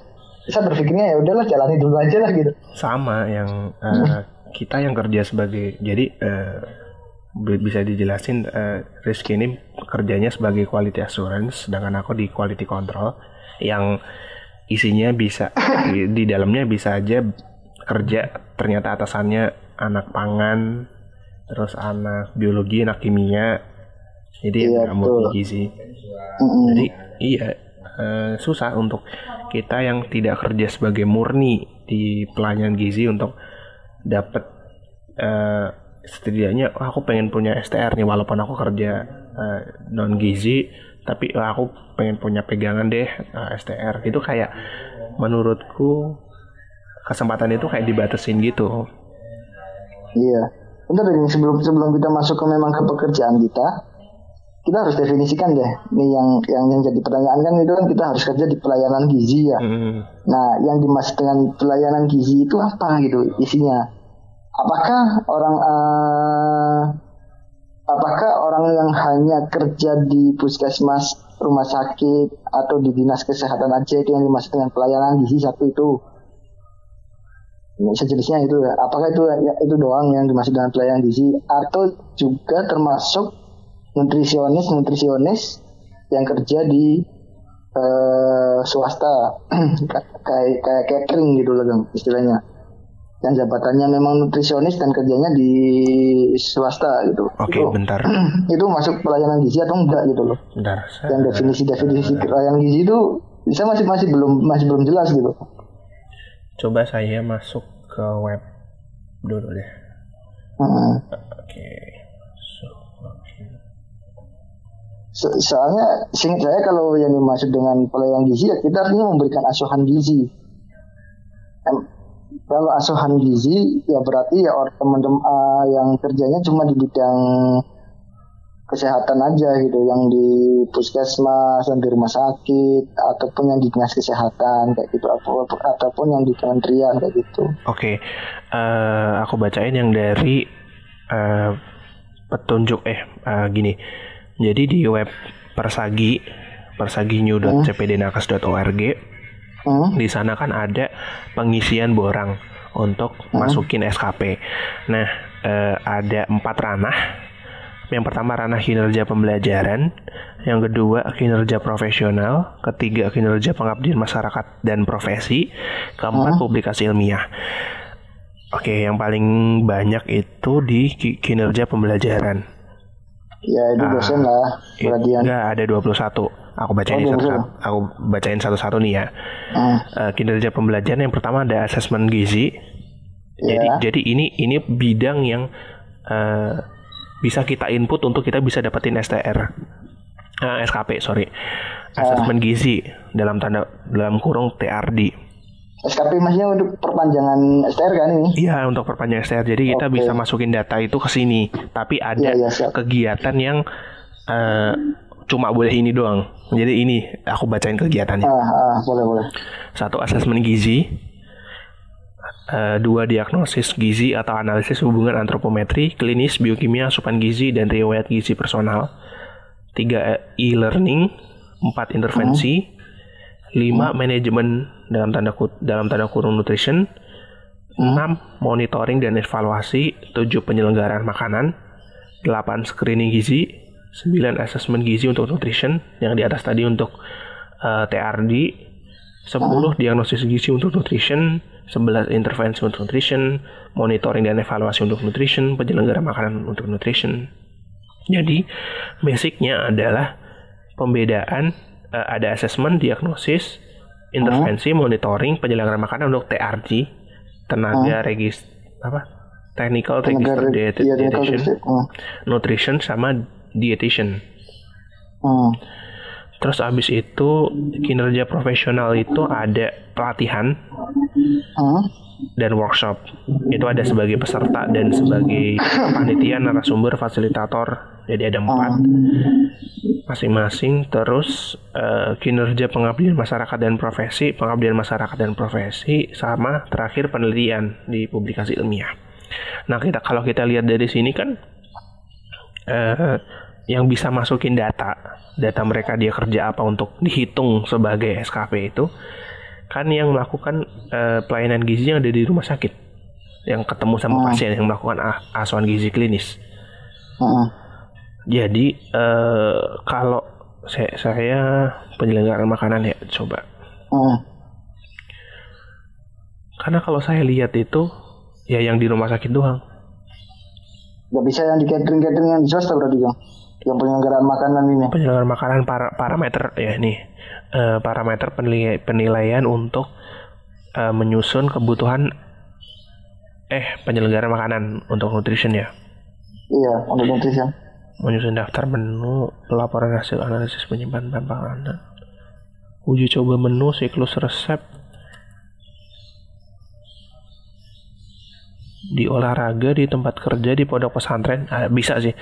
saya berpikirnya ya udahlah jalani dulu aja lah gitu. Sama yang uh, kita yang kerja sebagai jadi uh, bisa dijelasin uh, Rizky ini kerjanya sebagai quality assurance sedangkan aku di quality control yang isinya bisa di, di dalamnya bisa aja kerja. Ternyata atasannya anak pangan terus anak biologi anak kimia. Jadi iya, nggak mau gizi mm-hmm. jadi iya uh, susah untuk kita yang tidak kerja sebagai murni di pelayanan gizi untuk dapat uh, setidaknya oh, aku pengen punya STR nih walaupun aku kerja uh, non gizi tapi oh, aku pengen punya pegangan deh uh, eh, STR itu kayak menurutku kesempatan itu kayak dibatasin gitu. Iya. Bentar deh sebelum sebelum kita masuk ke memang ke pekerjaan kita kita harus definisikan deh. Nih yang yang yang jadi pertanyaan kan itu kan kita harus kerja di pelayanan gizi ya. Hmm. nah yang dimaksud dengan pelayanan gizi itu apa gitu isinya? Apakah orang uh, apakah orang yang hanya kerja di puskesmas, rumah sakit, atau di dinas kesehatan aja itu yang dimaksud dengan pelayanan gizi satu itu? Sejenisnya itu, apakah itu itu doang yang dimaksud dengan pelayanan gizi, atau juga termasuk nutrisionis nutrisionis yang kerja di uh, swasta. Kayak kayak catering gitu loh istilahnya yang jabatannya memang nutrisionis dan kerjanya di swasta gitu. Oke, okay, bentar. itu masuk pelayanan gizi atau enggak gitu loh. Bentar. Yang definisi-definisi pelayanan gizi itu bisa masih masih belum masih belum jelas gitu. Coba saya masuk ke web dulu deh. Hmm. Oke. Okay. So, soalnya singkat saya kalau yang dimaksud dengan pelayanan gizi ya kita artinya memberikan asuhan gizi kalau asuhan gizi ya berarti ya orang teman-teman uh, yang kerjanya cuma di bidang kesehatan aja gitu yang di puskesmas yang di rumah sakit ataupun yang di dinas kesehatan kayak gitu ataupun yang di kementerian kayak gitu. Oke, okay. uh, eh, aku bacain yang dari uh, petunjuk eh uh, gini. Jadi di web Persagi persaginew.cpdnakes.org hmm. Di sana kan ada pengisian borang untuk hmm. masukin SKP. Nah, eh, ada empat ranah. Yang pertama ranah kinerja pembelajaran, yang kedua kinerja profesional, ketiga kinerja pengabdian masyarakat dan profesi, keempat hmm. publikasi ilmiah. Oke, yang paling banyak itu di kinerja pembelajaran. Ya, itu dosen lah. Enggak, ada 21 aku bacain oh, satu, satu aku bacain satu-satu nih ya uh. Uh, kinerja pembelajaran yang pertama ada asesmen gizi yeah. jadi jadi ini ini bidang yang uh, bisa kita input untuk kita bisa dapetin STR uh, eh, SKP sorry asesmen uh. gizi dalam tanda dalam kurung TRD SKP maksudnya untuk perpanjangan STR kan ini? Iya untuk perpanjangan STR. Jadi kita okay. bisa masukin data itu ke sini. Tapi ada ya, ya, kegiatan yang uh, cuma boleh ini doang. Jadi ini aku bacain kegiatannya. Ah, ah, boleh boleh. Satu asesmen gizi. Uh, dua diagnosis gizi atau analisis hubungan antropometri, klinis, biokimia, asupan gizi dan riwayat gizi personal. Tiga e-learning, empat intervensi, hmm. lima hmm. manajemen dalam tanda dalam tanda kurung nutrition, hmm. enam monitoring dan evaluasi, tujuh penyelenggaraan makanan, delapan screening gizi, 9 assessment gizi untuk nutrition yang di atas tadi untuk uh, TRD 10 diagnosis gizi untuk nutrition 11 intervensi untuk nutrition monitoring dan evaluasi untuk nutrition penyelenggara makanan untuk nutrition. Jadi basicnya adalah pembedaan uh, ada assessment diagnosis intervensi monitoring penyelenggara makanan untuk TRD tenaga regis apa? Technical register dietitian nutrition sama dietitian. Hmm. Terus abis itu kinerja profesional itu ada pelatihan Hmm. dan workshop. Itu ada sebagai peserta dan sebagai panitia, narasumber, fasilitator. Jadi ada empat masing-masing. Terus eh, kinerja pengabdian masyarakat dan profesi, pengabdian masyarakat dan profesi, sama terakhir penelitian di publikasi ilmiah. Nah kita kalau kita lihat dari sini kan eh, yang bisa masukin data, data mereka dia kerja apa untuk dihitung sebagai SKP itu kan yang melakukan eh, pelayanan gizi yang ada di rumah sakit, yang ketemu sama Hmm. pasien yang melakukan asuhan gizi klinis. Hmm. Jadi eh, kalau saya, saya penyelenggaraan makanan ya coba, Hmm. karena kalau saya lihat itu ya yang di rumah sakit doang. Gak bisa yang di catering catering yang di swasta berarti bang. Yang penyelenggaraan makanan ini. penyelenggaraan makanan para, parameter ya nih eh, parameter penilai- penilaian untuk eh, menyusun kebutuhan eh penyelenggaraan makanan untuk nutrition ya Iya, untuk nutrition. menyusun daftar menu laporan hasil analisis penyimpanan bahan makanan uji coba menu siklus resep di olahraga di tempat kerja di pondok pesantren Ah, bisa sih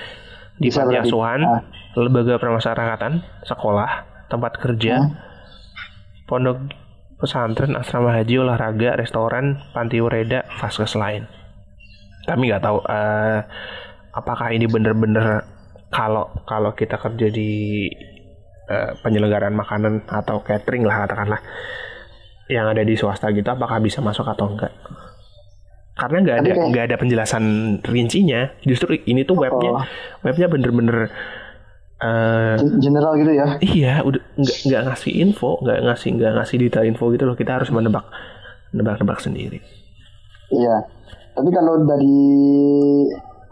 di panti asuhan Ah. lembaga permasyarakatan sekolah tempat kerja Hmm. pondok pesantren asrama haji olahraga restoran panti ureda vaskes lain kami nggak tahu eh, apakah ini bener-bener kalau kalau kita kerja di eh, penyelenggaraan makanan atau catering lah katakanlah yang ada di swasta gitu apakah bisa masuk atau enggak karena nggak ada nggak ada penjelasan rincinya justru ini tuh webnya Oh. webnya bener-bener eh, General gitu ya. Iya, udah nggak nggak ngasih info, nggak ngasih nggak ngasih detail info gitu loh. Kita harus menebak nebak-nebak sendiri. Iya. Tapi kalau dari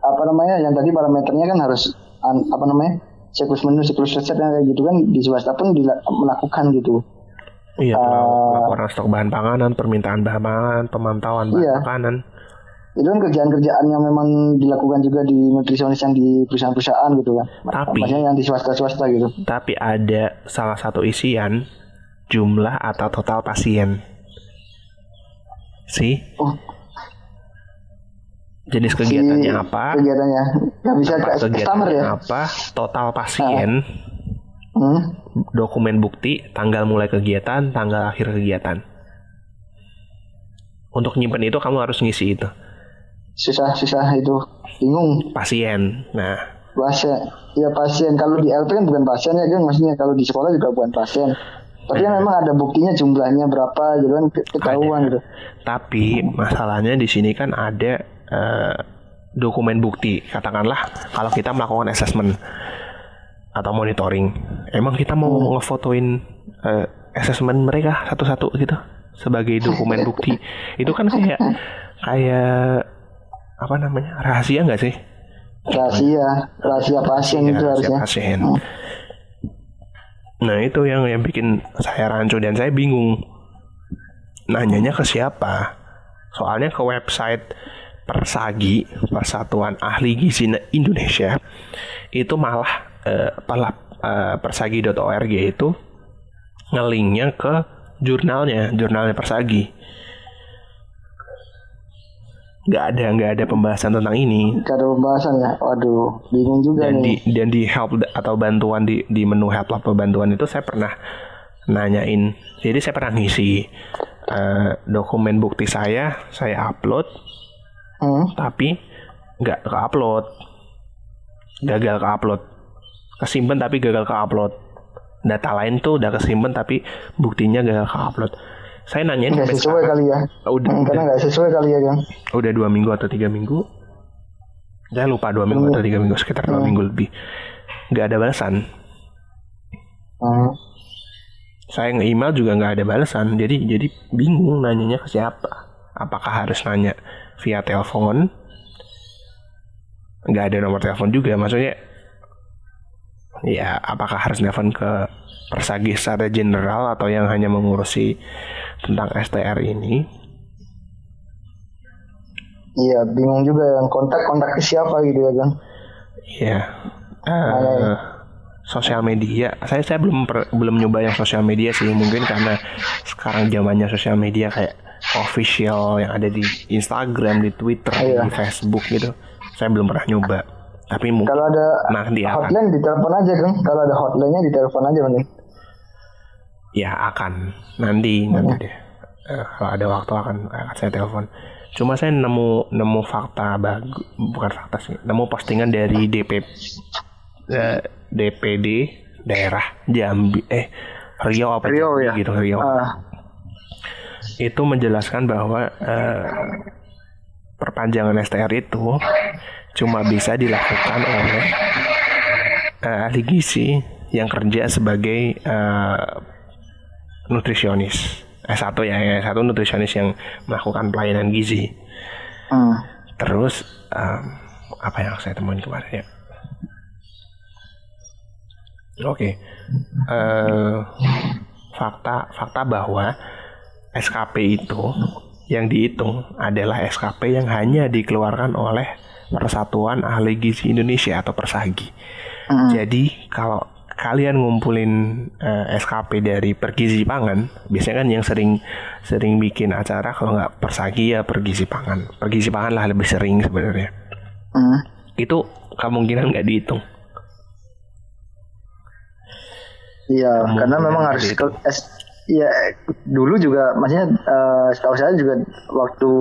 apa namanya yang tadi parameternya kan harus apa namanya siklus menu siklus resep yang kayak gitu kan di swasta pun dila- melakukan gitu. Iya, Eh, laporan stok bahan panganan, permintaan bahan panganan, pemantauan bahan Iya. makanan. Itu kan kerjaan-kerjaan yang memang dilakukan juga di nutrisionis yang di perusahaan-perusahaan gitu kan. Tapi- Maksudnya yang di swasta-swasta gitu. Tapi ada salah satu isian jumlah atau total pasien. Si Oh, jenis si kegiatannya apa? Kegiatannya nggak bisa ke customer kegiatannya ya. apa? Total pasien, Hmm. dokumen bukti, tanggal mulai kegiatan, tanggal akhir kegiatan. Untuk nyimpen itu kamu harus ngisi itu. Susah-susah itu bingung. Pasien. Nah, pasien ya pasien kalau di LP kan bukan pasien ya kan maksudnya kalau di sekolah juga bukan pasien tapi kan memang ada buktinya jumlahnya berapa gitu kan ke- ketahuan gitu Tapi masalahnya di sini kan ada eh, dokumen bukti. Katakanlah kalau kita melakukan assessment atau monitoring, emang kita mau ngefotoin eh, assessment mereka satu-satu gitu sebagai dokumen bukti. Itu kan kayak kayak apa namanya rahasia nggak sih? rahasia rahasia pasien Iya, itu rahasia harusnya pasien. Nah itu yang yang bikin saya rancu dan saya bingung nanyanya ke siapa. Soalnya ke website Persagi Persatuan Ahli Gizi Indonesia itu malah eh, pelap eh, persagi.org itu ngelinknya ke jurnalnya jurnalnya Persagi. Nggak ada nggak ada pembahasan tentang ini. Gak ada pembahasan ya? Waduh bingung juga dan di nih dan di help atau bantuan di di menu help atau bantuan itu saya pernah nanyain. Jadi saya pernah ngisi eh, dokumen bukti saya saya upload hmm? tapi nggak ke upload gagal ke upload kesimpan tapi gagal ke upload data lain tuh udah kesimpan tapi buktinya gagal ke upload saya nanyain nggak sesuai sekarang. kali ya. Udah. Hmm, karena udah, nggak sesuai kali ya kan udah dua minggu atau tiga minggu. Saya lupa dua minggu atau tiga minggu sekitar dua minggu lebih. Nggak ada balasan. Hmm. saya nge-email juga nggak ada balasan. Jadi jadi bingung nanyanya ke siapa. Apakah harus nanya via telepon? Nggak ada nomor telepon juga. Maksudnya ya apakah harus telepon ke persagi secara general atau yang hanya mengurusi tentang STR ini iya bingung juga yang kontak kontak ke siapa gitu ya kan ya eh, sosial media. Saya saya belum per, belum nyoba yang sosial media sih, mungkin karena sekarang zamannya sosial media kayak official yang ada di Instagram, di Twitter, Iya. di Facebook gitu. Saya belum pernah nyoba. Tapi mungkin Kalau ada nanti akan. hotline ditelepon aja kan. Kalau ada hotline-nya ditelepon aja mending. Ya akan nanti nanti deh. Eh, kalau ada waktu akan akan saya telepon. Cuma saya nemu nemu fakta bagus bukan fakta sih. Nemu postingan dari DP eh, DPD daerah Jambi eh Riau apa Riau Jambi ya. gitu Riau. Ah, Itu menjelaskan bahwa eh, perpanjangan STR itu cuma bisa dilakukan oleh eh, ahli gizi yang kerja sebagai eh, nutrisionis. S1 ya S1 nutrisionis yang melakukan pelayanan gizi. Hmm. terus em, apa yang saya temuin kemarin ya? Oke. Eh, fakta fakta bahwa SKP itu yang dihitung adalah SKP yang hanya dikeluarkan oleh Persatuan Ahli Gizi Indonesia atau Persagi. Hmm. Jadi kalau kalian ngumpulin eh, SKP dari Pergizi Pangan, biasanya kan yang sering sering bikin acara kalau nggak Persagi ya Pergizi Pangan. Pergizi Pangan lah lebih sering sebenarnya. Hmm. Itu kemungkinan nggak dihitung. Iya, karena memang harus ke Iya, dulu juga, maksudnya eh, setahu saya juga waktu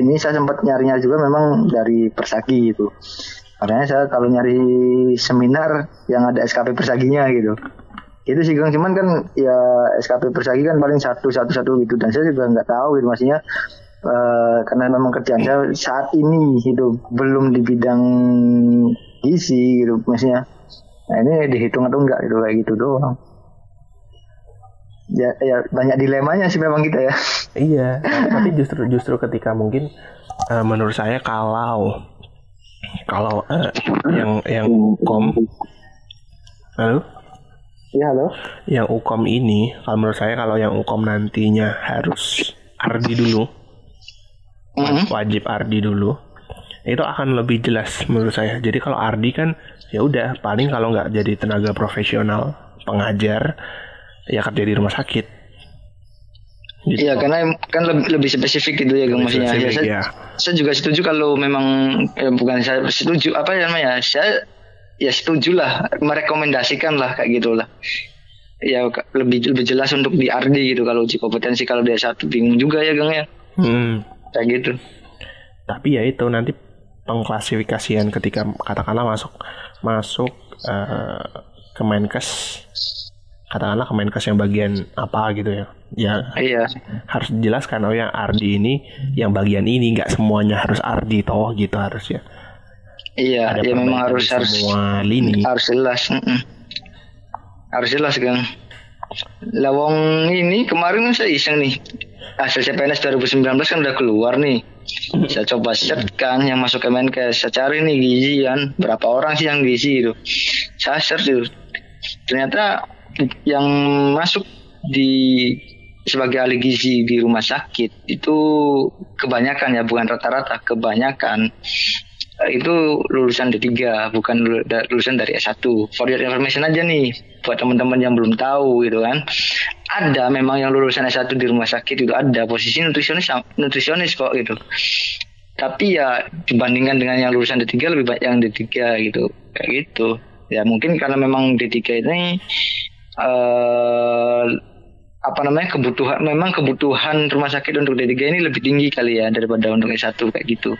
ini saya sempat nyarinya juga memang dari Persagi gitu. Makanya saya kalau nyari seminar yang ada SKP Persaginya gitu. Itu sih Kang, cuman kan ya SKP Persagi kan paling satu satu satu gitu dan saya juga nggak tahu gitu maksudnya eh, karena memang kerjaan saya saat ini gitu belum di bidang gizi gitu maksudnya. Nah ini dihitung atau enggak gitu kayak gitu doang. Ya, ya banyak dilemanya sih memang kita ya. Iya, tapi justru justru ketika mungkin eh, menurut saya kalau kalau eh, yang yang ukom halo Iya halo. yang ukom ini kalau menurut saya kalau yang ukom nantinya harus ardi dulu Mhm. wajib ardi dulu itu akan lebih jelas menurut saya jadi kalau ardi kan ya udah paling kalau nggak jadi tenaga profesional pengajar ya kerja di rumah sakit gitu. Iya karena kan lebih, lebih spesifik gitu ya Kang Lebih maksudnya. Ya, spesifik, saya, ya. saya juga setuju kalau memang eh, bukan saya setuju apa ya namanya saya ya setuju lah merekomendasikan lah kayak gitulah ya lebih lebih jelas untuk di RD gitu kalau uji kompetensi kalau dia satu bingung juga ya Kang ya Hmm. kayak gitu tapi ya itu nanti pengklasifikasian ketika katakanlah masuk masuk eh, ke Menkes katakanlah ke Menkes yang bagian apa gitu ya. Ya iya. harus dijelaskan oh yang Ardi ini yang bagian ini nggak semuanya harus Ardi toh gitu harus ya iya ada ya memang harus harus semua lini. harus jelas mm-mm. harus jelas Kang. Lawang ini kemarin kan saya iseng nih. Hasil CPNS 2019 kan udah keluar nih. Saya coba search kan yang masuk ke Menkes. Saya cari nih gizi kan. Berapa orang sih yang gizi itu? Saya search itu. Ternyata yang masuk di sebagai ahli gizi di rumah sakit itu kebanyakan ya bukan rata-rata kebanyakan. Eh, itu lulusan D3 bukan lulusan dari S1 for your information aja nih buat teman-teman yang belum tahu gitu kan. Ada memang yang lulusan S1 di rumah sakit itu ada posisi nutrisionis nutrisionis kok gitu. Tapi ya dibandingkan dengan yang lulusan D3 lebih banyak yang D3 gitu. Kayak gitu. Ya mungkin karena memang D3 ini eh apa namanya kebutuhan memang kebutuhan rumah sakit untuk D3 ini lebih tinggi kali ya daripada untuk S1 kayak gitu.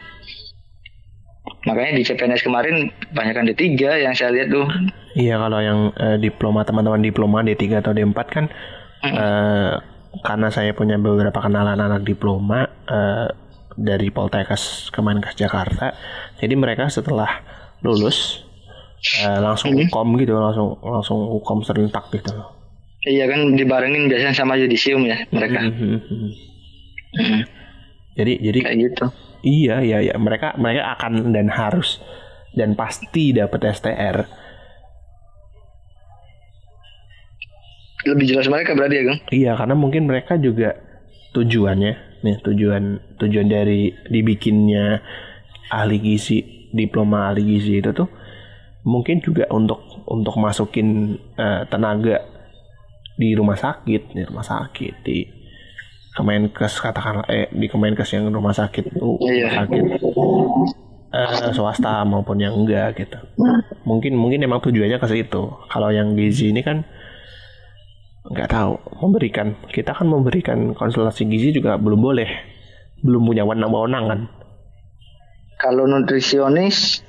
Makanya di CPNS kemarin banyakkan D3 yang saya lihat tuh. Iya kalau yang eh, diploma teman-teman diploma D3 atau D4 kan eh, karena saya punya beberapa kenalan anak diploma eh, dari Poltekkes Kemenkes Jakarta jadi mereka setelah lulus eh, langsung ukom gitu langsung langsung ukom serentak gitu loh. Iya kan dibarengin biasanya sama yudisium ya mereka. Mhm. Hmm, jadi jadi kayak gitu. iya iya iya. Mereka mereka akan dan harus dan pasti dapat STR lebih jelas mereka berarti ya Gang Iya, karena mungkin mereka juga tujuannya, nih tujuan tujuan dari dibikinnya ahli gizi diploma ahli gizi itu tuh mungkin juga untuk untuk masukin uh, tenaga di rumah sakit di rumah sakit di Kemenkes katakanlah eh di Kemenkes yang rumah sakit itu Iya. rumah sakit eh, swasta maupun yang enggak gitu. Mungkin mungkin emang tujuannya ke situ. Kalau yang gizi ini kan nggak tahu memberikan kita kan memberikan konsultasi gizi juga belum boleh. Belum punya wewenang kan. Kalau nutrisionis,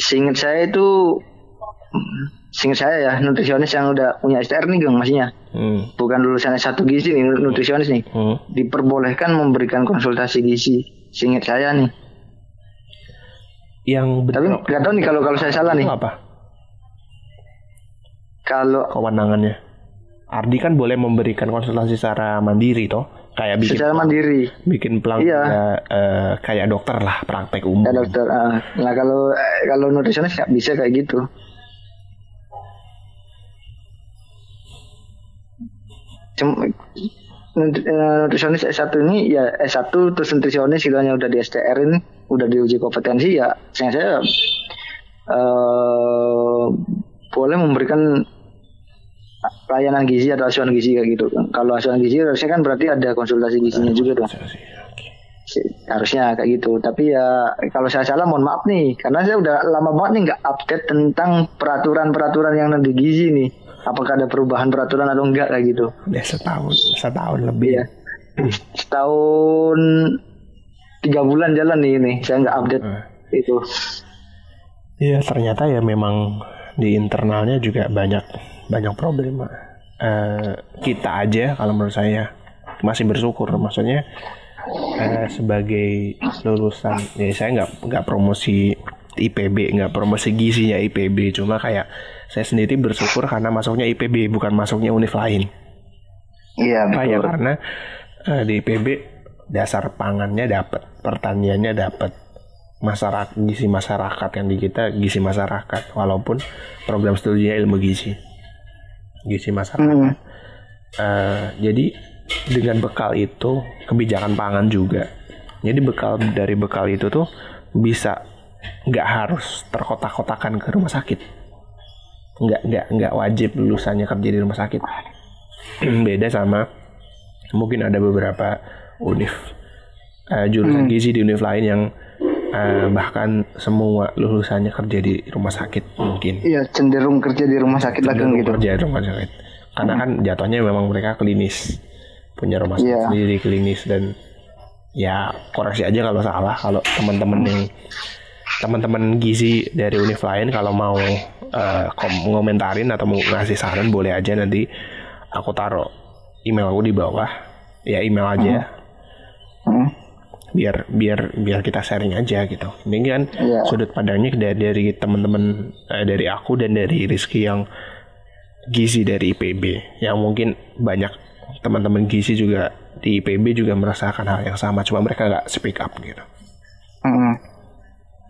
seingat saya itu, seingat saya ya nutrisionis yang udah punya STR nih Gang maksudnya, hmm. bukan lulusan S1 gizi nih nutrisionis nih, Hmm. diperbolehkan memberikan konsultasi gizi. Seingat saya nih. yang Tapi betul nggak tahu nih kalau kalau saya salah nih. apa Kalau kewenangannya Ardi kan boleh memberikan konsultasi secara mandiri toh kayak bikin secara mandiri, bikin pelang Iya. eh, kayak dokter lah praktek umum ya dokter. ah. Nah kalau kalau nutrisionis nggak bisa kayak gitu. Cuma eh, nutrisionis S1 ini ya S1 terus nutrisionis istilahnya udah di STR ini udah diuji kompetensi ya saya saya eh, boleh memberikan layanan gizi atau asuhan gizi kayak gitu. Kalau asuhan gizi harusnya kan berarti ada konsultasi gizinya juga dong harusnya kayak gitu. Tapi ya kalau saya salah mohon maaf nih. Karena saya udah lama banget nih nggak update tentang peraturan-peraturan yang di gizi nih. Apakah ada perubahan peraturan atau enggak kayak gitu. Udah setahun setahun lebih. Iya. setahun tiga bulan jalan nih ini. Saya nggak update Eh. itu. Iya ternyata ya memang di internalnya juga banyak banyak problema. Eh, kita aja kalau menurut saya masih bersyukur, maksudnya eh, sebagai lulusan, ya saya nggak nggak promosi IPB, nggak promosi gizinya IPB, cuma kayak saya sendiri bersyukur karena masuknya IPB bukan masuknya univ lain. iya ya betul. karena eh, di IPB dasar pangannya dapat, pertaniannya dapat, masyarakat gizi masyarakat yang di kita gizi masyarakat. Walaupun program studinya ilmu gizi gizi masyarakat. Hmm. Eh, jadi dengan bekal itu kebijakan pangan juga. Jadi bekal dari bekal itu tuh bisa nggak harus terkotak-kotakan ke rumah sakit. Nggak nggak nggak wajib lulusannya kerja di rumah sakit. Beda sama mungkin ada beberapa univ eh, jurusan gizi di univ lain yang eh, bahkan semua lulusannya kerja di rumah sakit mungkin. Iya cenderung kerja di rumah sakit lah kan gitu. kerja di rumah sakit. Karena kan jatuhnya memang mereka klinis. Punya rumah sakit Iya. sendiri klinis dan ya koreksi aja kalau salah. Kalau teman-teman yang teman-teman gizi dari univ lain kalau mau kom- ngomentarin atau mau ngasih saran boleh aja nanti aku taruh email aku di bawah. Ya email aja. Hmm. Biar biar biar kita sharing aja gitu ini kan Iya. sudut pandangnya dari dari teman-teman eh, dari aku dan dari Rizky yang gizi dari IPB yang mungkin banyak teman-teman gizi juga di IPB juga merasakan hal yang sama cuma mereka nggak speak up gitu Hmm.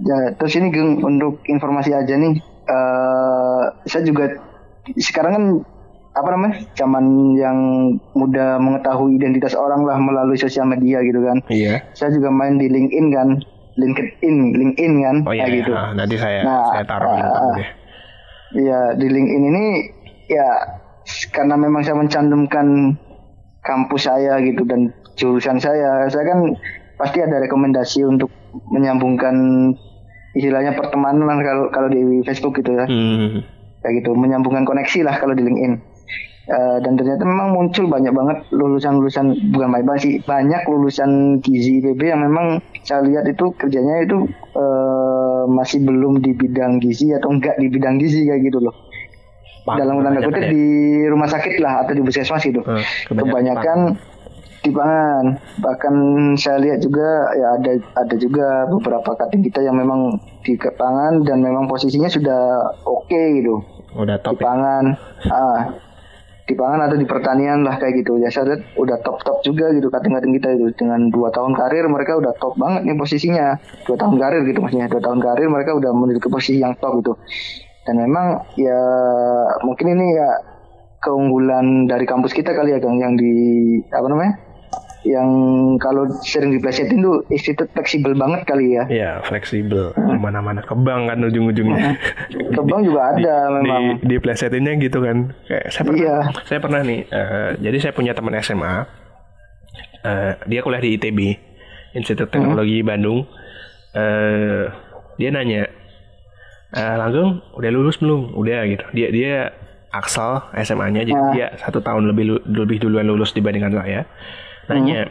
Ya, terus ini Geng, untuk informasi aja nih, eh saya juga sekarang kan apa namanya, zaman yang mudah mengetahui identitas orang lah melalui sosial media gitu kan. iya Saya juga main di LinkedIn kan, LinkedIn, LinkedIn kan, oh iya, iya. gitu. Ah, nanti saya Nah, saya taruh ah, deh Iya di LinkedIn ini ya karena memang saya mencantumkan kampus saya gitu dan jurusan saya, saya kan pasti ada rekomendasi untuk menyambungkan istilahnya pertemanan kalau kalau di Facebook gitu ya, hmm. kayak gitu menyambungkan koneksi lah kalau di LinkedIn. Eh, dan ternyata memang muncul banyak banget lulusan-lulusan bukan banyak banget sih banyak lulusan gizi IPB yang memang saya lihat itu kerjanya itu eh, masih belum di bidang gizi atau enggak di bidang gizi kayak gitu loh. Pangan dalam tanda kutip ya? di rumah sakit lah atau di puskesmas gitu. Eh, kebanyakan di pangan. Bahkan saya lihat juga ya ada ada juga beberapa kating kita yang memang di pangan dan memang posisinya sudah oke gitu. Udah di top ya? pangan. Ah di pangan atau di pertanian lah kayak gitu. Ya saya udah top top juga gitu kating-kating kita itu dengan dua tahun karir mereka udah top banget nih posisinya. Dua tahun karir gitu maksudnya. Dua tahun karir mereka udah menduduki posisi yang top gitu. Dan memang ya mungkin ini ya keunggulan dari kampus kita kali ya Kang yang di apa namanya yang kalau sering diplesetin tuh institut fleksibel banget kali ya. Iya, fleksibel. Mana-mana kebang kan ujung-ujungnya. Kebang juga ada memang. Di, di plesetinnya gitu kan. Kayak saya pernah, Iya. saya pernah nih. eh, jadi saya punya teman SMA. eh, dia kuliah di ITB, Institut Teknologi Bandung. eh dia nanya, eh, Langgeng udah lulus belum? Udah gitu. Dia dia Aksal SMA-nya, jadi Ah. dia satu tahun lebih lebih duluan lulus dibandingkan saya. Nanya,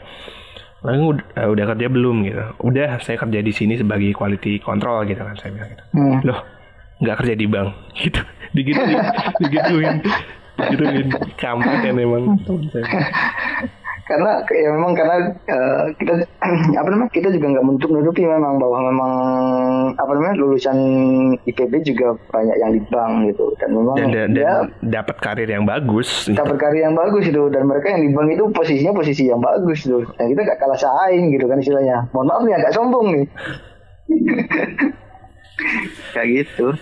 Langgeng udah, eh, udah kerja belum gitu? Udah, saya kerja di sini sebagai quality control gitu kan saya bilang gitu. Hmm. loh nggak kerja di bank? Gitu. Digituin digituin. Digituin kampret kan emang teman saya karena ya memang karena eh, kita apa namanya kita juga nggak menutup nutupi memang bahwa memang apa namanya lulusan IPB juga banyak yang di bank gitu. Dan memang dan, dan, dia dapat karir yang bagus. Gitu. dapat karya yang bagus itu. Dan mereka yang di bank itu posisinya posisi yang bagus tuh. Dan kita gak kalah saing gitu kan istilahnya. Mohon maaf nih agak sombong nih. Kayak gitu